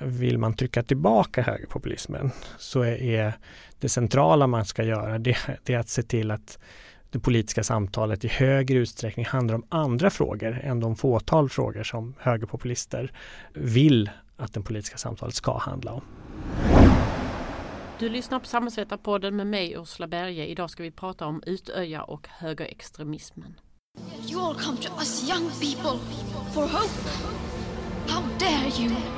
vill man trycka tillbaka högerpopulismen så är det centrala man ska göra det, det är att se till att det politiska samtalet i högre utsträckning handlar om andra frågor än de fåtal frågor som högerpopulister vill att det politiska samtalet ska handla om. Du lyssnar på Samhällsvetarpodden med mig Ursula Berge. Idag ska vi prata om Utöja och högerextremismen. You all come to us young people for hope. How dare you?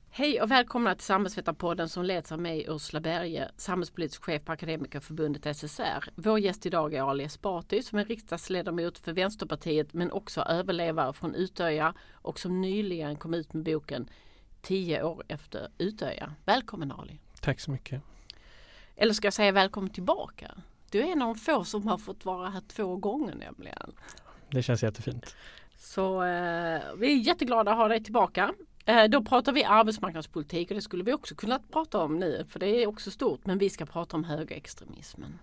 Hej och välkomna till Samhällsvetarpodden som leds av mig Ursula Berge, samhällspolitisk chef på Akademikerförbundet SSR. Vår gäst idag är Ali Esbati som är riksdagsledamot för Vänsterpartiet men också överlevare från Utöja och som nyligen kom ut med boken 10 år efter Utöja. Välkommen Ali! Tack så mycket! Eller ska jag säga välkommen tillbaka? Du är en av de få som har fått vara här två gånger nämligen. Det känns jättefint. Så eh, vi är jätteglada att ha dig tillbaka. Eh, då pratar vi arbetsmarknadspolitik och det skulle vi också kunna prata om nu för det är också stort men vi ska prata om högerextremismen.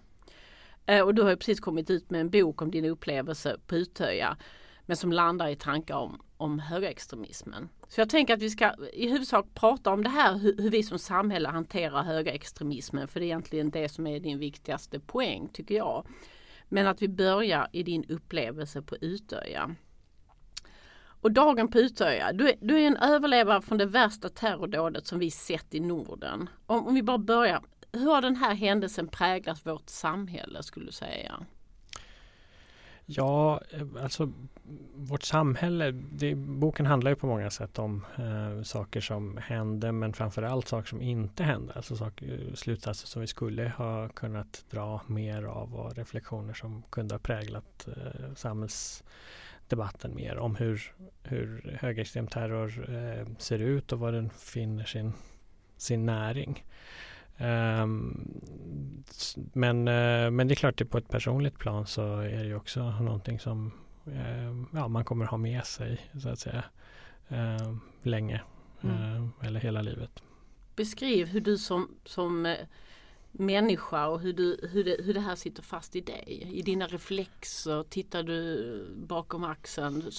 Eh, och du har ju precis kommit ut med en bok om din upplevelse på Utöja men som landar i tankar om, om högerextremismen. Så jag tänker att vi ska i huvudsak prata om det här hur, hur vi som samhälle hanterar högerextremismen för det är egentligen det som är din viktigaste poäng tycker jag. Men att vi börjar i din upplevelse på Utöja. Och dagen på Utöja, du är, du är en överlevare från det värsta terrordådet som vi sett i Norden. Om, om vi bara börjar, hur har den här händelsen präglat vårt samhälle skulle du säga? Ja, eh, alltså vårt samhälle, det, boken handlar ju på många sätt om eh, saker som hände men framförallt saker som inte hände. Alltså saker, slutsatser som vi skulle ha kunnat dra mer av och reflektioner som kunde ha präglat eh, samhällsdebatten mer om hur, hur högerextrem terror eh, ser ut och var den finner sin, sin näring. Um, men, uh, men det är klart, att på ett personligt plan så är det ju också någonting som uh, ja, man kommer ha med sig så att säga uh, länge mm. eller hela livet. Beskriv hur du som, som eh, människa och hur, du, hur, det, hur det här sitter fast i dig. I dina reflexer, tittar du bakom axeln,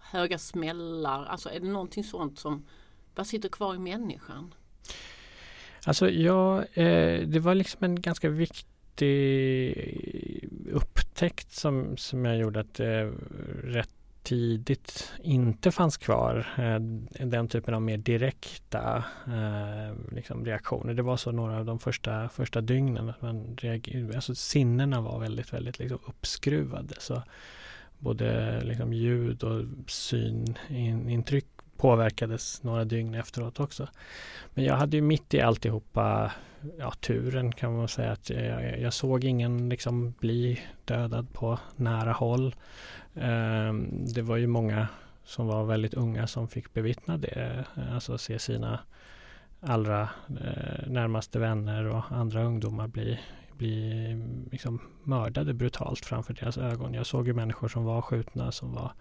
höga smällar. Alltså är det någonting sånt som bara sitter kvar i människan? Alltså ja, eh, det var liksom en ganska viktig upptäckt som, som jag gjorde att eh, rätt tidigt inte fanns kvar eh, den typen av mer direkta eh, liksom reaktioner. Det var så några av de första, första dygnen att man reagerade, alltså sinnena var väldigt, väldigt liksom uppskruvade. Så både liksom ljud och synintryck påverkades några dygn efteråt också. Men jag hade ju mitt i alltihopa ja, turen kan man säga att jag, jag såg ingen liksom bli dödad på nära håll. Ehm, det var ju många som var väldigt unga som fick bevittna det, alltså se sina allra eh, närmaste vänner och andra ungdomar bli, bli liksom mördade brutalt framför deras ögon. Jag såg ju människor som var skjutna, som var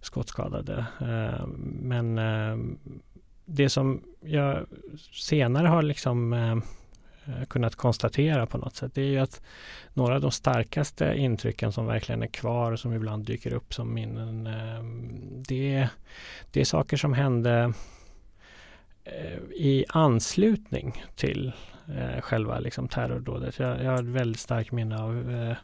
skottskadade. Ehm, men ehm, det som jag senare har liksom eh, Eh, kunnat konstatera på något sätt det är ju att några av de starkaste intrycken som verkligen är kvar och som ibland dyker upp som minnen ehm, det, det är saker som hände eh, i anslutning till eh, själva liksom terrordådet. Jag, jag har ett väldigt starkt minne av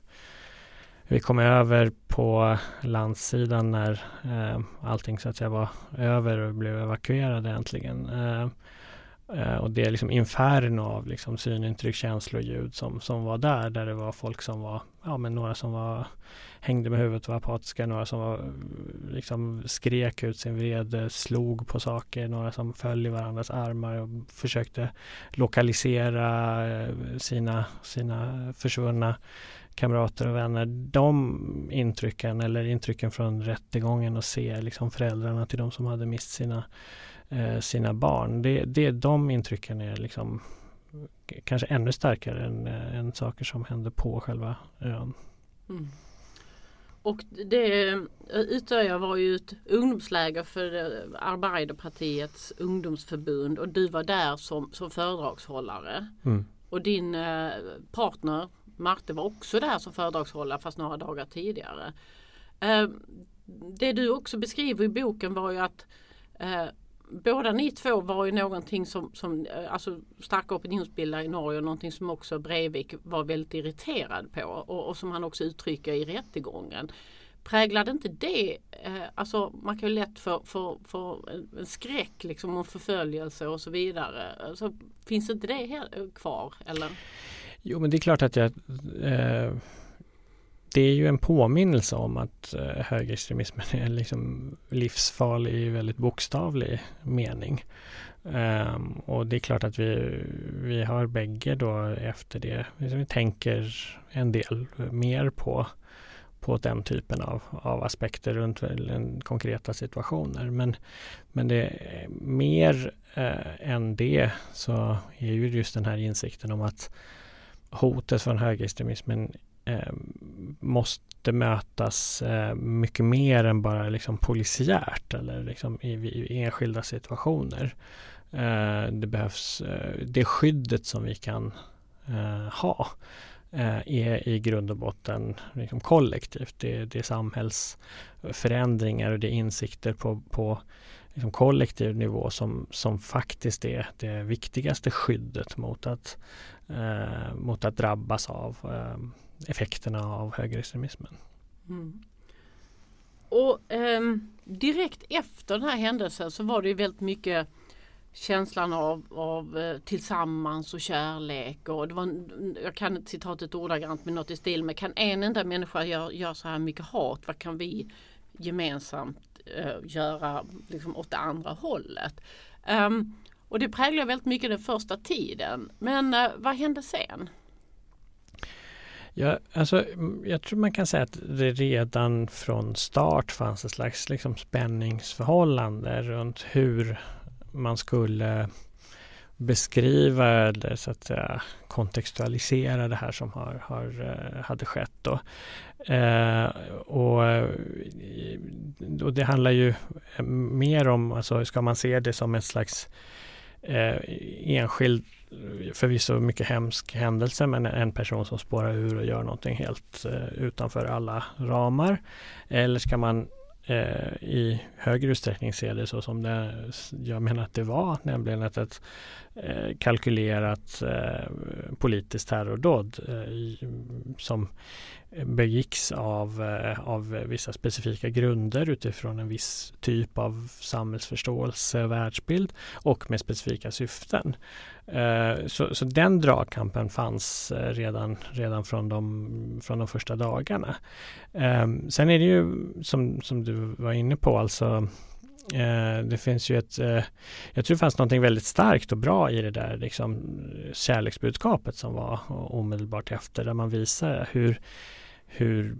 vi kom över på landsidan när eh, allting så att säga var över och blev evakuerade äntligen. Eh, eh, och det är liksom inferno av liksom synintryck, känslor, ljud som, som var där. Där det var folk som var, ja men några som var hängde med huvudet och var apatiska, några som var, eh, liksom skrek ut sin vrede, slog på saker, några som föll i varandras armar och försökte lokalisera eh, sina, sina försvunna kamrater och vänner, de intrycken eller intrycken från rättegången och se liksom föräldrarna till de som hade mist sina, sina barn. Det, det, de intrycken är liksom kanske ännu starkare än, än saker som händer på själva ön. Mm. Och det Utöja var ju ett ungdomsläger för Arbeiderpartiets ungdomsförbund och du var där som, som föredragshållare. Mm. Och din eh, partner Marte var också där som föredragshållare fast några dagar tidigare. Eh, det du också beskriver i boken var ju att eh, båda ni två var ju någonting som, som eh, alltså starka opinionsbildare i Norge och någonting som också Breivik var väldigt irriterad på och, och som han också uttrycker i rättegången. Präglade inte det, eh, alltså man kan ju lätt få för, för en skräck liksom om förföljelse och så vidare. Alltså, finns inte det kvar eller? Jo men det är klart att jag eh, det är ju en påminnelse om att eh, högerextremismen är liksom livsfarlig i väldigt bokstavlig mening. Um, och det är klart att vi, vi har bägge då efter det, liksom vi tänker en del mer på, på den typen av, av aspekter runt konkreta situationer. Men, men det är mer eh, än det så är ju just den här insikten om att hotet från högerextremismen Eh, måste mötas eh, mycket mer än bara liksom polisiärt eller liksom i, i enskilda situationer. Eh, det behövs eh, det skyddet som vi kan eh, ha eh, är i grund och botten liksom kollektivt. Det, det är samhällsförändringar och det är insikter på, på liksom kollektiv nivå som, som faktiskt är det viktigaste skyddet mot att, eh, mot att drabbas av eh, effekterna av högerextremismen. Mm. Och um, direkt efter den här händelsen så var det väldigt mycket känslan av, av eh, tillsammans och kärlek och det var, jag kan inte citatet ordagrant men något i stil med kan en enda människa göra gör så här mycket hat, vad kan vi gemensamt eh, göra liksom åt det andra hållet? Um, och det präglar väldigt mycket den första tiden. Men uh, vad hände sen? Ja, alltså, mm, jag tror man kan säga att det redan från start fanns ett slags liksom, spänningsförhållande runt hur man skulle beskriva eller så att säga, kontextualisera det här som har, har, eh, hade skett. Då. Eh, och, eh, och det handlar ju eh, mer om, alltså ska man se det som ett slags eh, enskild förvisso mycket hemsk händelse men en person som spårar ur och gör någonting helt eh, utanför alla ramar. Eller ska man eh, i högre utsträckning se det så som det, jag menar att det var, nämligen att ett Eh, kalkylerat eh, politiskt terrordåd eh, som begicks av, eh, av vissa specifika grunder utifrån en viss typ av samhällsförståelse och världsbild och med specifika syften. Eh, så, så den dragkampen fanns eh, redan, redan från, de, från de första dagarna. Ehm, sen är det ju som, som du var inne på, alltså Eh, det finns ju ett, eh, jag tror det fanns någonting väldigt starkt och bra i det där liksom, kärleksbudskapet som var omedelbart efter, där man visar hur hur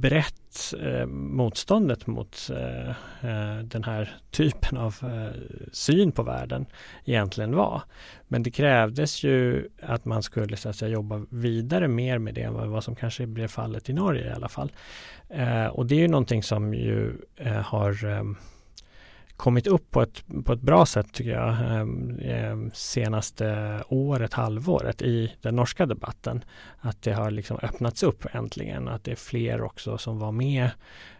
brett eh, motståndet mot eh, eh den här typen av eh, syn på världen egentligen var. Men det krävdes ju att man skulle så att säga, jobba vidare mer med det än vad som kanske blev fallet i Norge i alla fall. Eh, och det är ju någonting som ju eh, har kommit upp på ett, på ett bra sätt tycker jag ehm, ehm, senaste året, halvåret i den norska debatten. Att det har liksom öppnats upp äntligen, att det är fler också som var med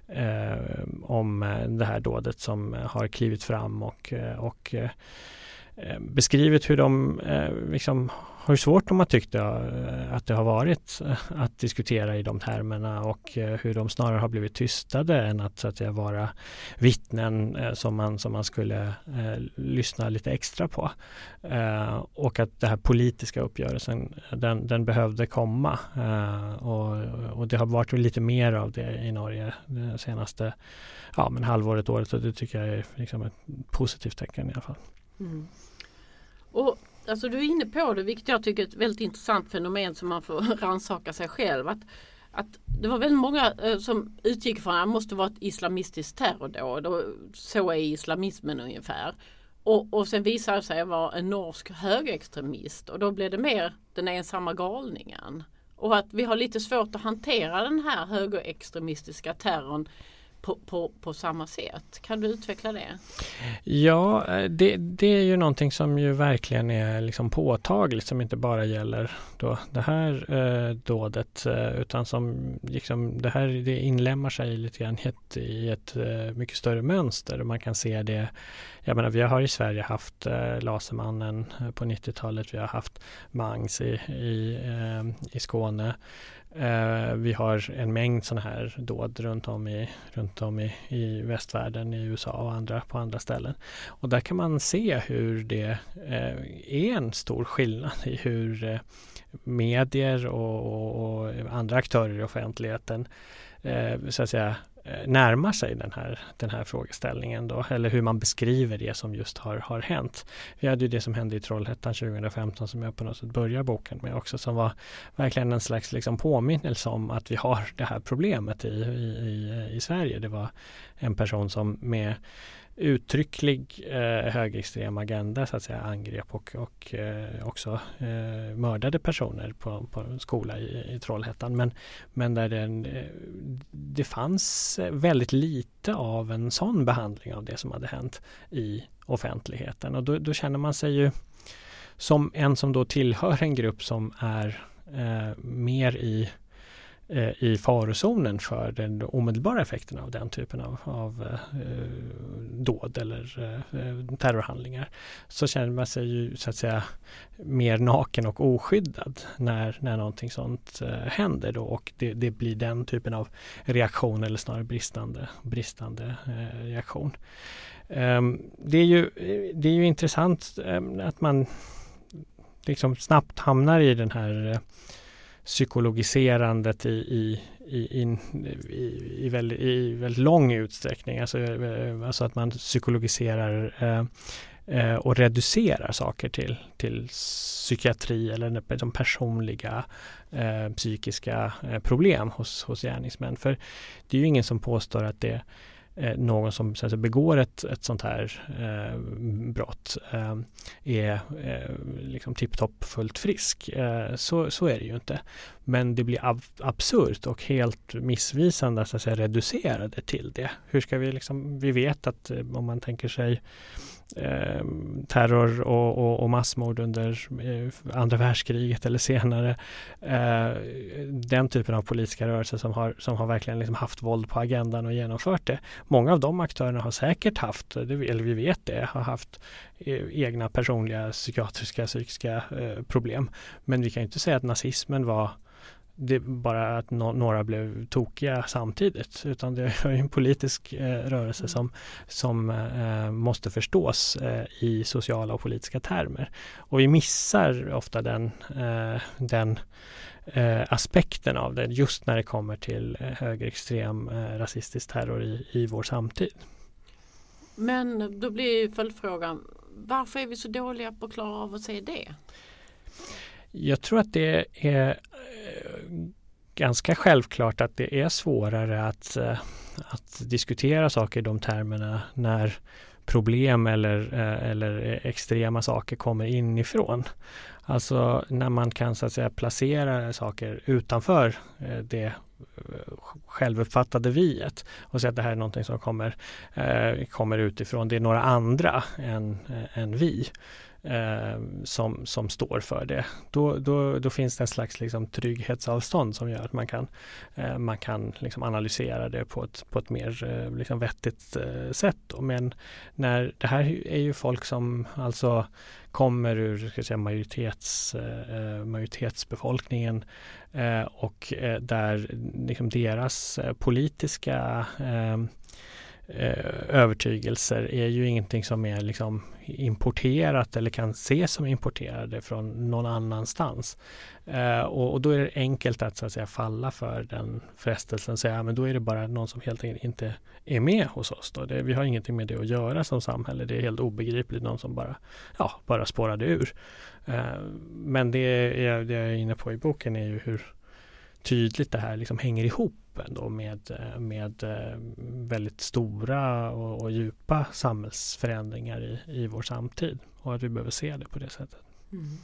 eh, om det här dådet som har klivit fram och, och Eh, beskrivit hur de eh, liksom har svårt de har tyckt eh, att det har varit eh, att diskutera i de termerna och hur de snarare har blivit tystade än att, så att säga, vara vittnen som man, som man skulle eh, lyssna lite extra på. Eh, och att den här politiska uppgörelsen den, den behövde komma eh, och, och, det har varit lite mer av det i Norge det senaste ja, men halvåret, året och det tycker jag är liksom ett positivt tecken i alla fall. Mm. Och alltså du är inne på det, vilket jag tycker är ett väldigt intressant fenomen som man får rannsaka sig själv. Att, att det var väldigt många eh, som utgick från att det måste vara ett islamistiskt terrordåd och så är islamismen ungefär. Och, och sen visade det sig vara en norsk högerextremist och då blev det mer den ensamma galningen. Och att vi har lite svårt att hantera den här högerextremistiska terrorn på, på, på samma sätt. Kan du utveckla det? Ja, eh, det, det är ju någonting som ju verkligen är liksom påtagligt som inte bara gäller då det här eh, dådet eh, utan som liksom det här det inlämmar sig lite grann i ett, i ett eh, mycket större mönster. Man kan se det jag menar, vi har i Sverige haft eh, Lasermannen på 90-talet. Vi har haft Mangs i, i, eh, i Skåne. Eh, vi har en mängd sådana här dåd runt om, i, runt om i, i västvärlden, i USA och andra på andra ställen. Och där kan man se hur det eh, är en stor skillnad i hur eh, medier och, och, och, andra aktörer i offentligheten eh, så att säga Eh, närmar sig den här, den här frågeställningen då, eller hur man beskriver det som just har, har hänt. Vi hade ju det som hände i Trollhättan 2015 som jag på något sätt börjar boken med också som var verkligen en slags liksom påminnelse om att vi har det här problemet i, i, i Sverige. Det var en person som med uttrycklig eh, högerextrem agenda så att säga angrep och, och eh, också eh, mördade personer på, på en skola i, i Trollhättan. Men, men där den, eh, det fanns väldigt lite av en sån behandling av det som hade hänt i offentligheten och då, då känner man sig ju som en som då tillhör en grupp som är eh, mer i Eh, i farozonen för den omedelbara effekten av den typen av, av eh, dåd eller eh, terrorhandlingar så känner man sig ju så att säga mer naken och oskyddad när, när någonting sånt eh, händer då och det, det, blir den typen av reaktion eller snarare bristande, bristande eh, reaktion. Ehm, det, är ju, det är ju intressant ehm, att man liksom snabbt hamnar i den här eh, psykologiserandet i, i, i, i, i, väldigt, i väldigt lång utsträckning. Alltså, eh, alltså att man psykologiserar eh, eh, och reducerar saker till, till psykiatri eller de personliga eh, psykiska eh, problem hos, hos gärningsmän. För det är ju ingen som påstår att det eh, Eh, någon som så att säga, begår ett, ett sånt här eh, brott eh, är eh, liksom tipptopp fullt frisk. Eh, så, så är det ju inte. Men det blir ab absurt och helt missvisande att, att säga, reducera det till det. Hur ska vi liksom, vi vet att eh, om man tänker sig eh, terror och, och, och, massmord under eh, andra världskriget eller senare. Eh, den typen av politiska rörelser som har, som har verkligen liksom haft våld på agendan och genomfört det. Många av de aktörerna har säkert haft, eller vi vet det, har haft eh, egna personliga psykiatriska, psykiska eh, problem. Men vi kan inte säga att nazismen var det bara att no några blev tokiga samtidigt utan det är en politisk eh, rörelse som, som eh, måste förstås eh, i sociala och politiska termer. Och vi missar ofta den, eh, den eh, aspekten av det just när det kommer till eh, högerextrem rasistisk terror i, i vår samtid. Men då blir följdfrågan varför är vi så dåliga på att klara av att se det? Jag tror att det är eh, ganska självklart att det är svårare att, eh, att diskutera saker i de termerna när problem eller, eh, eller extrema saker kommer inifrån. Alltså när man kan så att säga placera saker utanför det självuppfattade viet och säga att det här är någonting som kommer, kommer utifrån. Det är några andra än, än vi eh, som, som står för det. Då, då, då finns det en slags liksom, trygghetsavstånd som gör att man kan, eh, man kan liksom, analysera det på ett, på ett mer eh, liksom, vettigt eh, sätt. Men när, det här är ju folk som alltså kommer ur ska säga, majoritets, eh, majoritetsbefolkningen eh, och eh, där liksom deras eh, politiska eh, eh, övertygelser är ju ingenting som är liksom importerat eller kan ses som importerade från någon annanstans. Eh, och, och, då är det enkelt att, så att säga, falla för den frestelsen och säga att då är det bara någon som helt enkelt inte är med hos oss. Då. Det, vi har ingenting med det att göra som samhälle. Det är helt obegripligt, någon som bara, ja, bara spårade ur. Eh, men det, är, det jag är inne på i boken är ju hur tydligt det här liksom hänger ihop ändå med, eh, med eh, väldigt stora och, och djupa samhällsförändringar i, i vår samtid och att vi behöver se det på det sättet. Mm.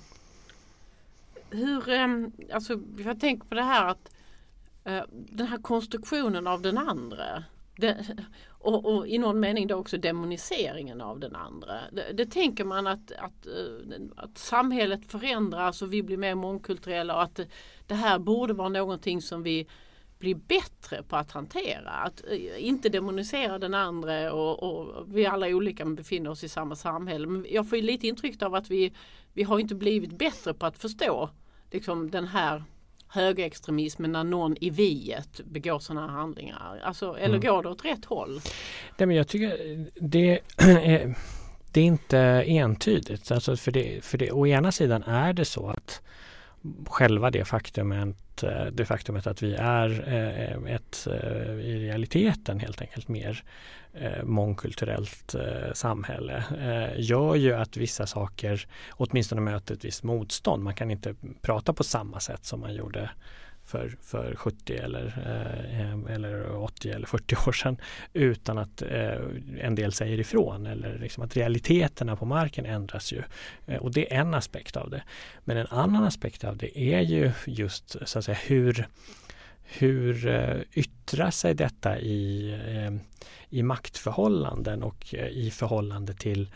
Hur, ehm, alltså jag tänker på det här att eh, den här konstruktionen av den andra det, och, och, i någon mening då också demoniseringen av den andra. Det, det tänker man att, att, att, samhället förändras och vi blir mer mångkulturella och att det här borde vara någonting som vi blir bättre på att hantera. Att eh, inte demonisera den andra och, och vi alla är olika men befinner oss i samma samhälle. Men jag får lite intryck av att vi, vi har inte blivit bättre på att förstå liksom, den här högerextremismen när någon i viet begår sådana handlingar? Alltså, eller mm. går det åt rätt håll? Nej, men jag tycker det är, det är inte entydigt. Alltså för det, för det, å ena sidan är det så att själva det faktumet, eh, det faktumet att vi är eh, ett eh, i realiteten helt enkelt mer mångkulturellt samhälle gör ju att vissa saker åtminstone möter ett visst motstånd. Man kan inte prata på samma sätt som man gjorde för, för 70 eller, eh, eller 80 eller 40 år sedan utan att eh, en del säger ifrån eller liksom att realiteterna på marken ändras ju. Eh, och det är en aspekt av det. Men en annan aspekt av det är ju just så att säga hur hur eh, yttrar sig detta i, eh, i maktförhållanden och eh, i förhållande till,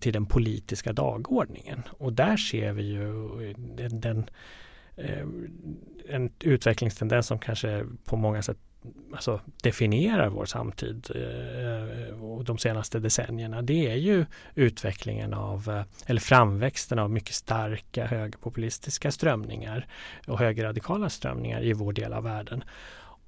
till den politiska dagordningen? Och där ser vi ju den, den Eh, en utvecklingstendens som kanske på många sätt alltså, definierar vår samtid eh, och de senaste decennierna det är ju utvecklingen av eh, eller framväxten av mycket starka högerpopulistiska strömningar och högerradikala strömningar i vår del av världen.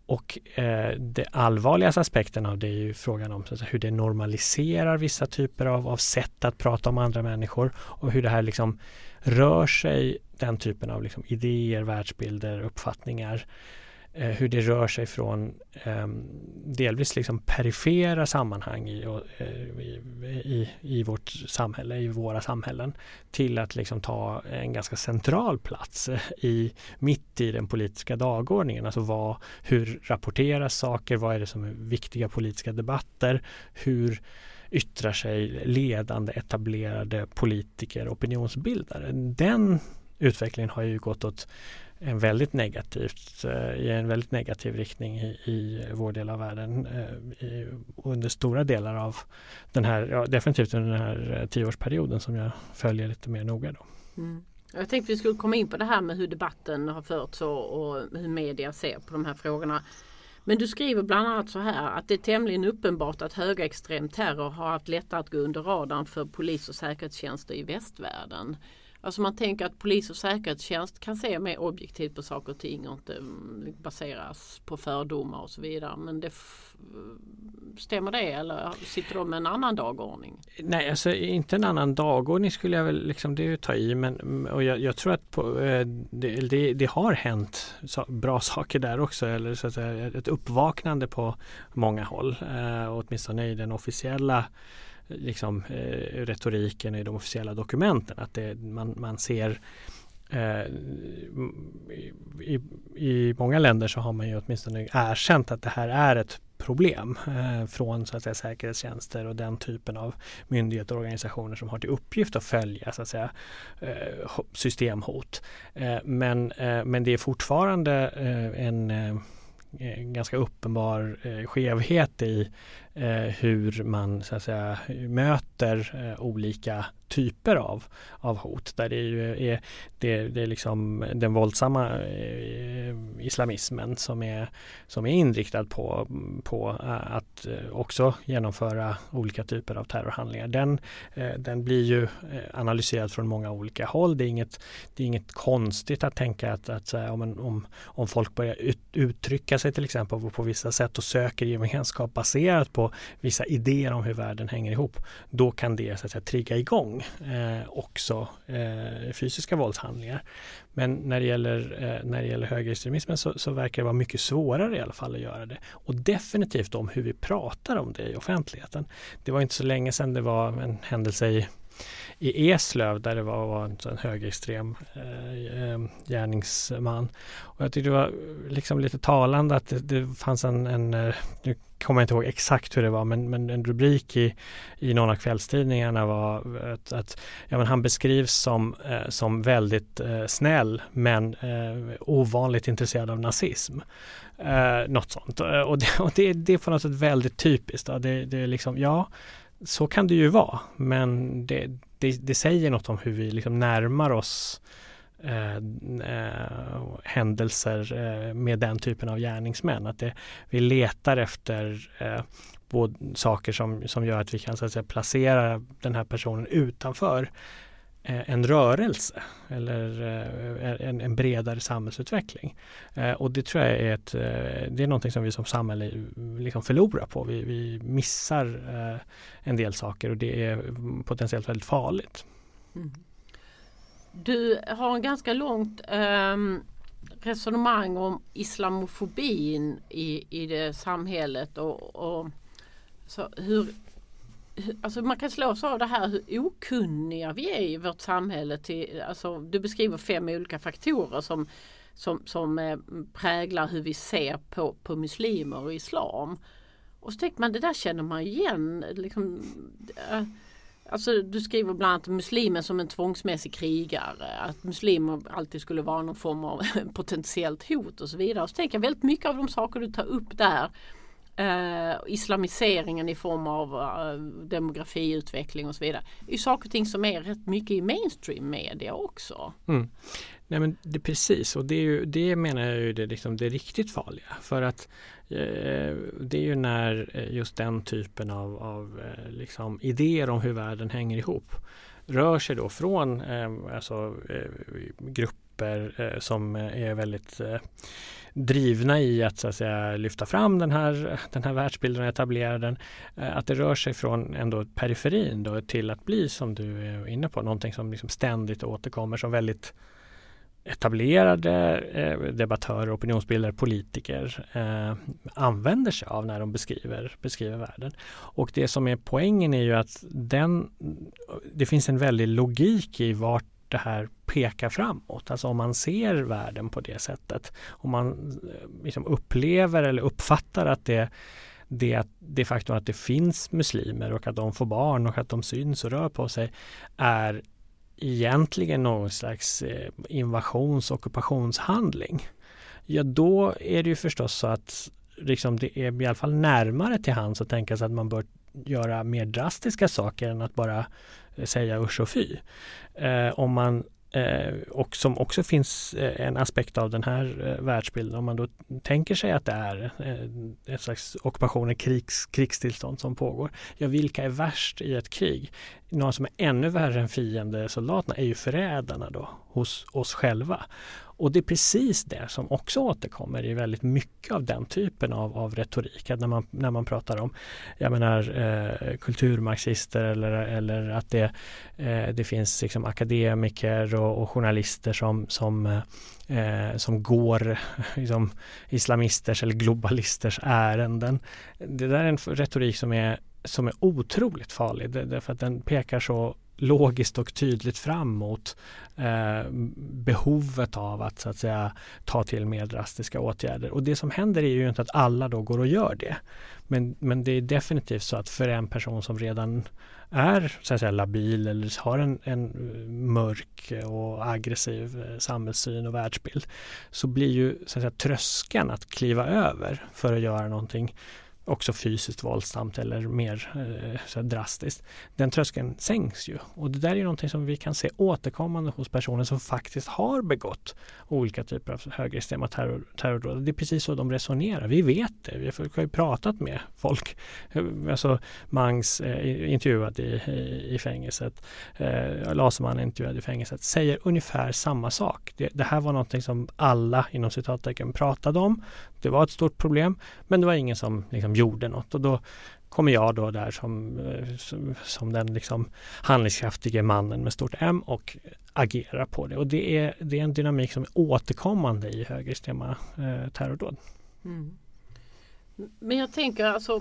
Och eh, det allvarligaste aspekten av det är ju frågan om hur det normaliserar vissa typer av, av sätt att prata om andra människor och hur det här liksom rör sig den typen av liksom idéer, världsbilder, uppfattningar eh, hur det rör sig från eh, delvis liksom perifera sammanhang i, eh, i, i, i, vårt samhälle, i våra samhällen till att liksom ta en ganska central plats eh, i, mitt i den politiska dagordningen. Alltså vad, hur rapporteras saker? Vad är det som är viktiga politiska debatter? Hur yttrar sig ledande etablerade politiker och opinionsbildare. Den utvecklingen har ju gått åt en väldigt negativt, eh, i en väldigt negativ riktning i, i vår del av världen eh, i, under stora delar av den här, ja, definitivt under den här eh, tioårsperioden som jag följer lite mer noga. Då. Mm. Jag tänkte vi skulle komma in på det här med hur debatten har förts och, och hur media ser på de här frågorna. Men du skriver bland annat så här att det är tämligen uppenbart att högerextrem terror har haft lättare att gå under radarn för polis och säkerhetstjänster i västvärlden. Alltså man tänker att polis och säkerhetstjänst kan se mer objektivt på saker och ting och inte mm, baseras på fördomar och så vidare. Men det stämmer det eller sitter de med en annan dagordning? Nej, alltså inte en annan dagordning skulle jag väl liksom det ta i men mm, och jag, jag tror att på, eh, det, det, det, har hänt bra saker där också eller så att säga ett uppvaknande på många håll. Eh, åtminstone i den officiella liksom, eh, retoriken i de officiella dokumenten. Att det, man, man ser eh, i, i många länder så har man ju åtminstone erkänt att det här är ett problem eh, från så att säga, säkerhetstjänster och den typen av myndigheter och organisationer som har till uppgift att följa så att säga, eh, systemhot. Men, men det är fortfarande en ganska uppenbar skevhet i Eh, hur man så att säga, möter eh, olika typer av, av hot där det ju är, det, det är liksom den våldsamma eh, islamismen som är, som är inriktad på, på eh, att också genomföra olika typer av terrorhandlingar. Den, eh, den blir ju analyserad från många olika håll. Det är inget, det är inget konstigt att tänka att, att om, om, om folk börjar ut, uttrycka sig till exempel på, på vissa sätt och söker gemenskap baserat på vissa idéer om hur världen hänger ihop, då kan det så att säga, trigga igång eh, också eh, fysiska våldshandlingar. Men när det gäller, eh, när det gäller högerextremismen så, så, verkar det vara mycket svårare i alla fall att göra det. Och definitivt om hur vi pratar om det i offentligheten. Det var inte så länge sedan det var en händelse i i Eslöv där det var, var en, sån högerextrem eh, eh, gärningsman. Och jag tyckte det var liksom lite talande att det, det fanns en, en eh, nu kommer jag inte ihåg exakt hur det var men, men en rubrik i, i någon av kvällstidningarna var att, att ja, men han beskrivs som, eh, som väldigt eh, snäll men eh, ovanligt intresserad av nazism. Eh, något sånt. Och, det, och det, det är på något sätt väldigt typiskt. Det, det är liksom, ja, så kan det ju vara men det, det, det säger något om hur vi liksom närmar oss Eh, eh, händelser eh, med den typen av gärningsmän. Att det, vi letar efter eh, både saker som, som gör att vi kan så att säga, placera den här personen utanför Eh, en rörelse eller eh, en, en, bredare samhällsutveckling. Eh, och det tror jag är, ett, det är någonting som vi som samhälle liksom förlorar på. Vi, vi missar en del saker och det är potentiellt väldigt farligt. Mm. Du har en ganska långt um resonemang om islamofobin i, i det samhället och, och så hur, Alltså man kan slås av det här hur okunniga vi är i vårt samhälle. Till, alltså du beskriver fem olika faktorer som, som, som eh, präglar hur vi ser på, på muslimer och islam. Och så tänker man det där känner man igen. Liksom, eh, Alltså du skriver bland annat muslimer som en tvångsmässig krigare. Att muslimer alltid skulle vara någon form av potentiellt hot och så vidare. Och så tänker jag väldigt mycket av de saker du tar upp där. Eh, islamiseringen i form av eh, demografiutveckling och så vidare. Det är saker och ting som är rätt mycket i mainstream media också. Mm. Nej men det precis och det, är ju, det menar jag är det, liksom det riktigt farliga. För att eh, det är ju när eh, just den typen av, av eh, liksom idéer om hur världen hänger ihop rör sig då från eh, alltså, eh, grupper eh, som är väldigt eh, drivna i att, så att säga, lyfta fram den här, den här världsbilden och etablera den. Eh, att det rör sig från ändå periferin då till att bli som du är inne på, någonting som liksom ständigt återkommer som väldigt etablerade eh, debattörer, opinionsbildare, politiker eh, använder sig av när de beskriver, beskriver världen. Och det som är poängen är ju att den, det finns en väldig logik i vart det här pekar framåt. Alltså om man ser världen på det sättet. Om man eh, liksom upplever eller uppfattar att det det, det faktum att det finns muslimer och att de får barn och att de syns och rör på sig är egentligen någon slags eh, invasions och ockupationshandling. Ja, då är det ju förstås så att liksom det är i alla fall närmare till hands att tänka sig att man bör göra mer drastiska saker än att bara Eh, säga usch och fy. Eh, om man Eh, och som också finns eh, en aspekt av den här eh, världsbilden. Om man då tänker sig att det är eh, ett slags ockupation, krigs, krigstillstånd som pågår. Ja, vilka är värst i ett krig? Några som är ännu värre än fiendesoldaterna är ju förrädarna då hos oss själva. Och det är precis det som också återkommer i väldigt mycket av den typen av, av retorik. Att när, man, när man pratar om jag menar, eh, kulturmarxister eller, eller att det, eh, det finns liksom akademiker och, och journalister som, som, eh, som går liksom, islamisters eller globalisters ärenden. Det där är en retorik som är som är otroligt farlig därför att den pekar så logiskt och tydligt fram mot eh, behovet av att så att säga ta till mer drastiska åtgärder. Och det som händer är ju inte att alla då går och gör det. Men, men det är definitivt så att för en person som redan är så att säga, labil eller har en, en mörk och aggressiv eh, samhällssyn och världsbild så blir ju så att säga, tröskeln att kliva över för att göra någonting också fysiskt våldsamt eller mer eh, så drastiskt. Den tröskeln sänks ju och det där är någonting som vi kan se återkommande hos personer som faktiskt har begått olika typer av högerextrema terror, terrordåd. Det är precis så de resonerar. Vi vet det. Vi har ju pratat med folk. Eh, alltså Mangs eh, intervjuad i, i, i fängelset. Eh, Laserman intervjuad i fängelset. Säger ungefär samma sak. Det, det här var någonting som alla inom citattecken pratade om. Det var ett stort problem men det var ingen som liksom gjorde något och då kommer jag då där som, eh, som, som den liksom handlingskraftige mannen med stort M och agerar på det. Och det är, det är en dynamik som är återkommande i högerextrema eh, terrordåd. Mm. Men jag tänker alltså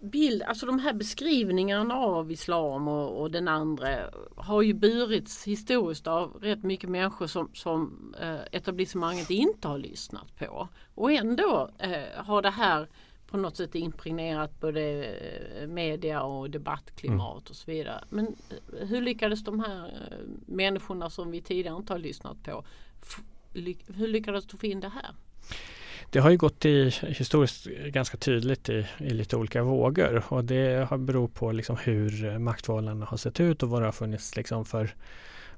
bild, alltså de här beskrivningarna av islam och, och, den andra har ju burits historiskt av rätt mycket människor som, som eh, etablissemanget inte har lyssnat på. Och ändå eh, har det här på något sätt impregnerat både eh, media och debattklimat mm. och så vidare. Men eh, hur lyckades de här eh, människorna som vi tidigare inte har lyssnat på, hur lyckades de få in det här? Det har ju gått i historiskt ganska tydligt i, i lite olika vågor och det har beror på liksom hur maktförhållandena har sett ut och vad det har funnits liksom för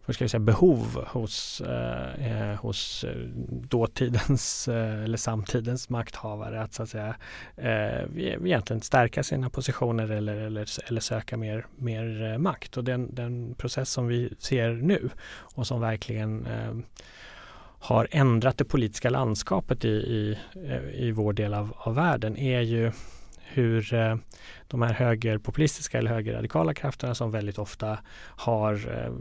vad ska jag säga, behov hos, eh, eh hos eh, dåtidens eh, eller samtidens makthavare att så att säga eh, e-, egentligen stärka sina positioner eller, eller, eller söka mer, mer eh, makt. Och den, den process som vi ser nu och som verkligen eh, har ändrat det politiska landskapet i, i, i vår del av, av världen är ju hur eh, de här högerpopulistiska eller högerradikala krafterna som väldigt ofta har eh,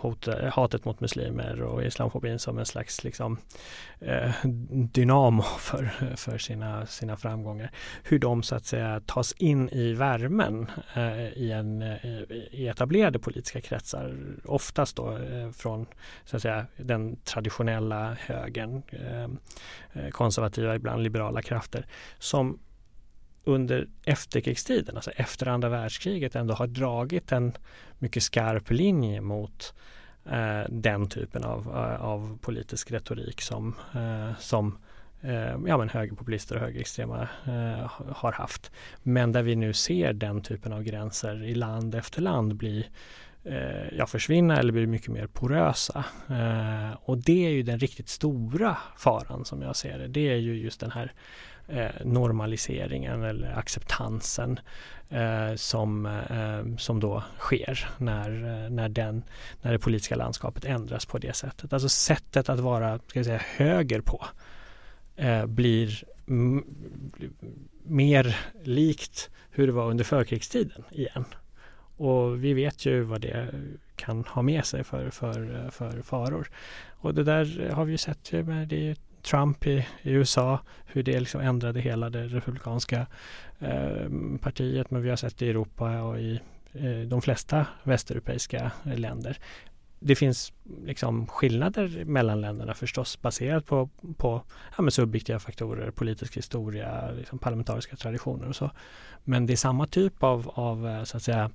hot, eh, hatet mot muslimer och islamfobin som en slags liksom, dynamo för, för sina, sina framgångar. Hur de så att säga tas in i värmen i, en, i etablerade politiska kretsar. Oftast då från så att säga, den traditionella högern, konservativa, ibland liberala krafter som under efterkrigstiden, alltså efter andra världskriget ändå har dragit en mycket skarp linje mot eh, den typen av, eh, av politisk retorik som, eh, som eh, ja, men högerpopulister och högerextrema eh, har haft. Men där vi nu ser den typen av gränser i land efter land bli eh, ja, försvinna eller bli mycket mer porösa. Eh, och det är ju den riktigt stora faran som jag ser det. Det är ju just den här Eh, normaliseringen eller acceptansen eh, som, eh, som då sker när, eh, när, den, när det politiska landskapet ändras på det sättet. Alltså sättet att vara ska säga, höger på eh, blir mer likt hur det var under förkrigstiden igen. Och vi vet ju vad det kan ha med sig för, för, för faror. Och det där har vi ju sett med det Trump i, i USA, hur det liksom ändrade hela det republikanska eh, partiet. Men vi har sett det i Europa och i eh, de flesta västeuropeiska länder. Det finns liksom skillnader mellan länderna förstås baserat på, på ja, subjektiva faktorer, politisk historia, liksom parlamentariska traditioner och så. Men det är samma typ av, av eh, så att säga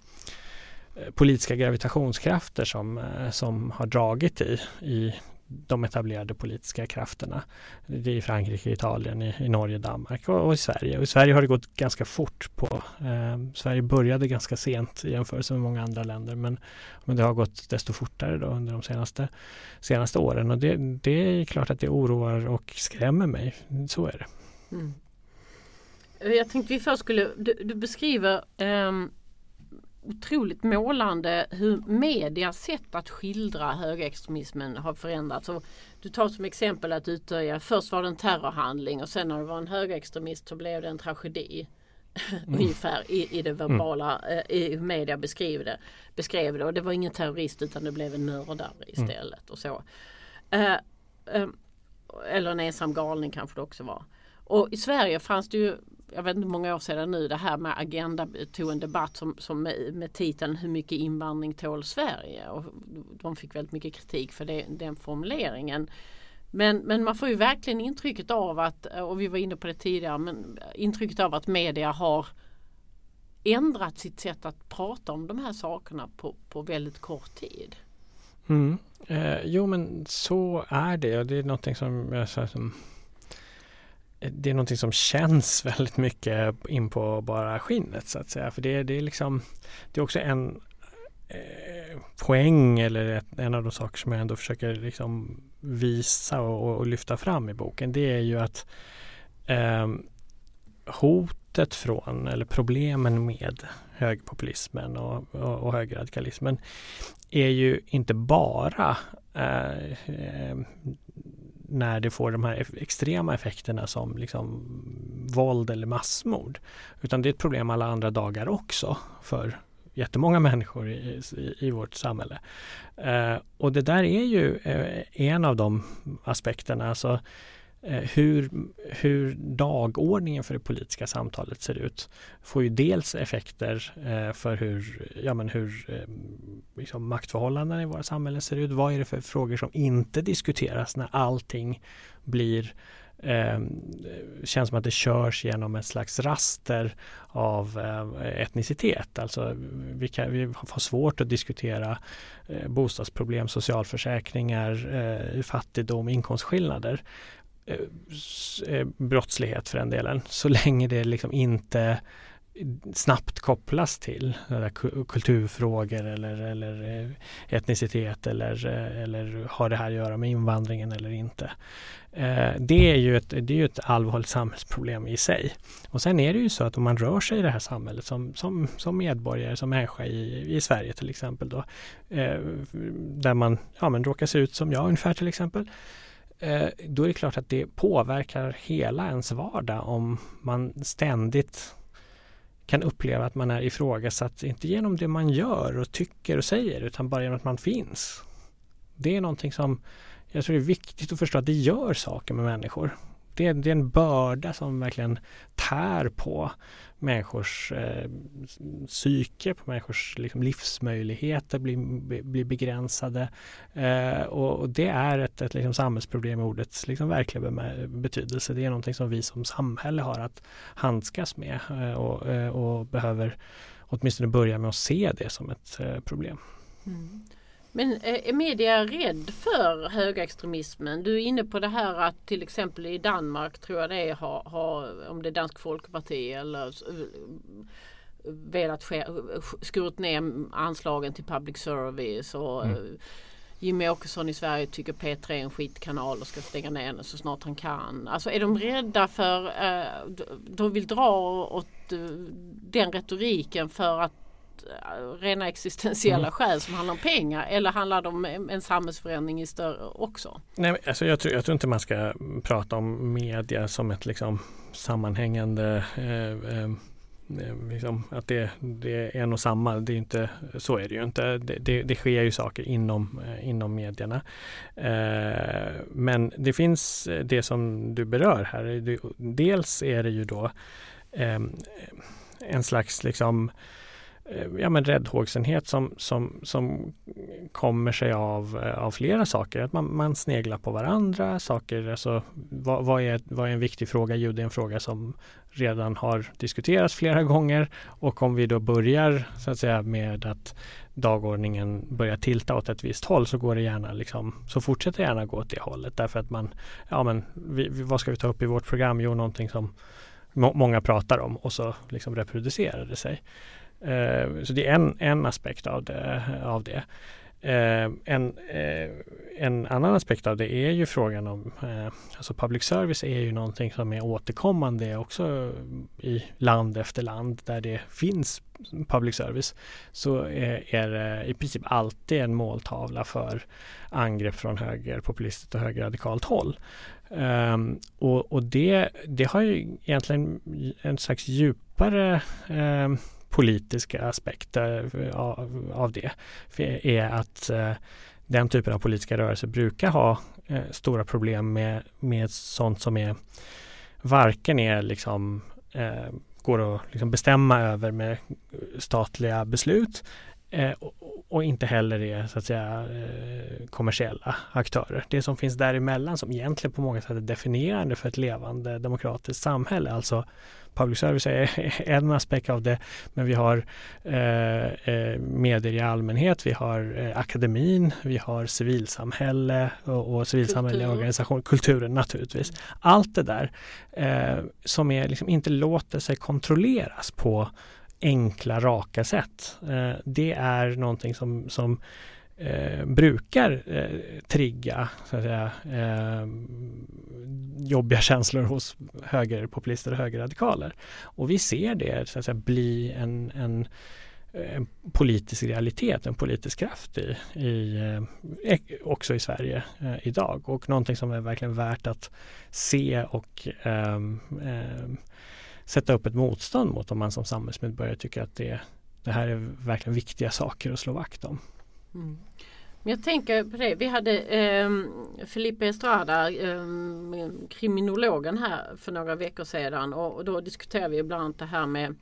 eh, politiska gravitationskrafter som, eh, som har dragit i, i de etablerade politiska krafterna. Det är i Frankrike, Italien, i, i Norge, Danmark och, och, i Sverige. Och I Sverige har det gått ganska fort. på eh, Sverige började ganska sent i jämförelse med många andra länder men, men det har gått desto fortare då under de senaste, senaste åren och det, det är klart att det oroar och skrämmer mig. Så är det. Mm. Jag tänkte vi först skulle, du, du beskriver um otroligt målande hur medias sätt att skildra högerextremismen har förändrats. Och du tar som exempel att utöja, först var det en terrorhandling och sen när det var en högerextremist så blev det en tragedi. Mm. Ungefär i, i det verbala, mm. i hur media beskrev det, beskrev det. Och det var ingen terrorist utan det blev en mördare istället. Mm. och så. Uh, uh, eller en ensam galning kanske det också var. Och i Sverige fanns det ju jag vet inte hur många år sedan nu det här med Agenda tog en debatt som, som med, med titeln Hur mycket invandring tål Sverige? Och de fick väldigt mycket kritik för det, den formuleringen. Men, men man får ju verkligen intrycket av att, och vi var inne på det tidigare, men intrycket av att media har ändrat sitt sätt att prata om de här sakerna på, på väldigt kort tid. Mm. Eh, jo men så är det och det är någonting som jag som det är någonting som känns väldigt mycket in på bara skinnet så att säga. För det, det är liksom Det är också en eh, poäng eller ett, en av de saker som jag ändå försöker liksom visa och, och lyfta fram i boken. Det är ju att eh, hotet från eller problemen med högerpopulismen och, och, och högerradikalismen är ju inte bara eh, eh när det får de här extrema effekterna som liksom våld eller massmord. Utan det är ett problem alla andra dagar också för jättemånga människor i, i, i vårt samhälle. Eh, och det där är ju eh, en av de aspekterna. Alltså, Eh, Eh, hur, hur dagordningen för det politiska samtalet ser ut får ju dels effekter eh, för hur, ja, men hur eh, liksom maktförhållandena i våra samhällen ser ut. Vad är det för frågor som inte diskuteras när allting blir eh, känns som att det körs genom ett slags raster av eh, etnicitet. Alltså vi, kan, vi har svårt att diskutera eh, bostadsproblem, socialförsäkringar, eh, fattigdom, inkomstskillnader Eh, eh, brottslighet för den delen så länge det liksom inte snabbt kopplas till kulturfrågor eller, eller eh, etnicitet eller, eller har det här att göra med invandringen eller inte. Det är ju ett, det är ju ett allvarligt samhällsproblem i sig. Och sen är det ju så att om man rör sig i det här samhället som, som, som medborgare, som människa i, i Sverige till exempel då, där man ja, men råkar se ut som jag ungefär till exempel, Eh, då är det klart att det påverkar hela ens vardag om man ständigt kan uppleva att man är ifrågasatt, inte genom det man gör och tycker och säger utan bara genom att man finns. Det är någonting som jag tror det är viktigt att förstå att det gör saker med människor. Det är, det är en börda som verkligen tär på människors eh, psyke, på människors liksom, livsmöjligheter blir, blir begränsade. Eh, och, och, det är ett, ett liksom, samhällsproblem i ordets liksom, verkliga betydelse. Det är någonting som vi som samhälle har att handskas med eh, och, eh, och, behöver åtminstone börja med att se det som ett eh, problem. Mm. Men eh, är media rädd för högerextremismen? Du är inne på det här att till exempel i Danmark tror jag det är, har, har om det är Dansk Folkeparti eller eh, velat skurit ner anslagen till public service och mm. Eh, Jimmy Åkesson i Sverige tycker P3 är en skitkanal och ska stänga ner den så snart han kan. Alltså är de rädda för, de vill dra åt den retoriken för att Eh, rena existentiella mm. skäl som handlar om pengar eller handlar det om en samhällsförändring i större också? Nej, alltså jag, tror, jag tror inte man ska prata om media som ett liksom sammanhängande eh, eh, eh, Liksom, att det, det, är en och samma. Det är inte, så är det ju inte. Det, det, det sker ju saker inom, eh, inom medierna. Eh, men det finns det som du berör här. dels är det ju då en slags liksom Eh, Eh, ja, men räddhågsenhet som, som, som kommer sig av, eh, av flera saker. Att man, man sneglar på varandra, saker, alltså vad, vad, är, vad är en viktig fråga? Jo, det är en fråga som redan har diskuterats flera gånger och om vi då börjar så att säga med att dagordningen börjar tilta åt ett visst håll så går det gärna liksom, så fortsätter gärna gå åt det hållet därför att man, ja men vi, vad ska vi ta upp i vårt program? Jo, någonting som må, många pratar om och så liksom reproducerar det sig. Eh, så det är en, en aspekt av det. Av det. Eh, en, eh, en annan aspekt av det är ju frågan om, alltså public service är ju någonting som är återkommande också i land efter land där det finns public service så är, är det i princip alltid en måltavla för angrepp från högerpopulistiskt och högerradikalt håll. Um, och, och det, det har ju egentligen en slags djupare um, politiska aspekter av, av det är att eh, den typen av politiska rörelser brukar ha eh, stora problem med, med sånt som är varken är liksom eh, går att liksom bestämma över med statliga beslut eh, och, och, inte heller är så att säga eh, kommersiella aktörer. Det som finns däremellan som egentligen på många sätt är definierande för ett levande demokratiskt samhälle, alltså public service är en aspekt av det, men vi har eh, eh, medier i allmänhet, vi har eh, akademin, vi har civilsamhälle och, och civilsamhälleliga Kultur. organisationer, kulturen naturligtvis. Allt det där eh, som är, liksom, inte låter sig kontrolleras på enkla, raka sätt. Eh, det är någonting som, som eh, brukar eh, trigga så att säga, eh, jobbiga känslor hos högerpopulister och högerradikaler. Och vi ser det så att säga, bli en, en, eh, en politisk realitet, en politisk kraft i, i eh, också i Sverige eh, idag och någonting som är verkligen värt att se och eh, eh, sätta upp ett motstånd mot om man som samhällsmedborgare tycker att det, det här är verkligen viktiga saker att slå vakt om. Mm. Men jag tänker på det. Vi hade eh, Felipe Estrada, eh, kriminologen här för några veckor sedan och, och då diskuterade vi bland annat det här med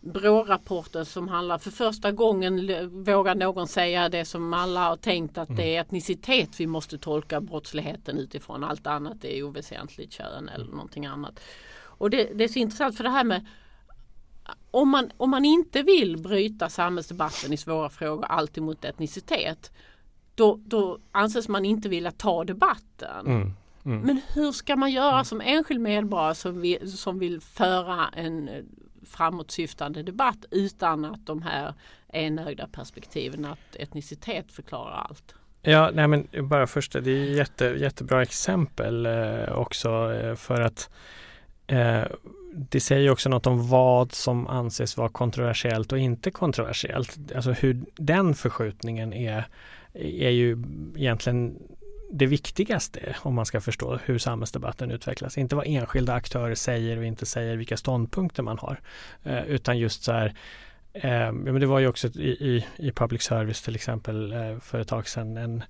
BRÅ-rapporten som handlar för första gången vågar någon säga det som alla har tänkt att det är mm. etnicitet vi måste tolka brottsligheten utifrån. Allt annat är oväsentligt kön eller någonting annat. Och det, det är så intressant för det här med om man, om man inte vill bryta samhällsdebatten i svåra frågor alltid mot etnicitet då, då anses man inte vilja ta debatten. Mm, mm. Men hur ska man göra som enskild medborgare som vill, som vill föra en framåtsyftande debatt utan att de här enögda perspektiven att etnicitet förklarar allt. Ja, nej men bara först, det är jätte, jättebra exempel eh, också eh, för att eh, det säger också något om vad som anses vara kontroversiellt och inte kontroversiellt. Alltså hur den förskjutningen är, är ju egentligen det viktigaste om man ska förstå hur samhällsdebatten utvecklas. Inte vad enskilda aktörer säger och inte säger vilka ståndpunkter man har. Eh, utan just så här eh, men det var ju också i, i, i public service till exempel eh, för ett tag sedan en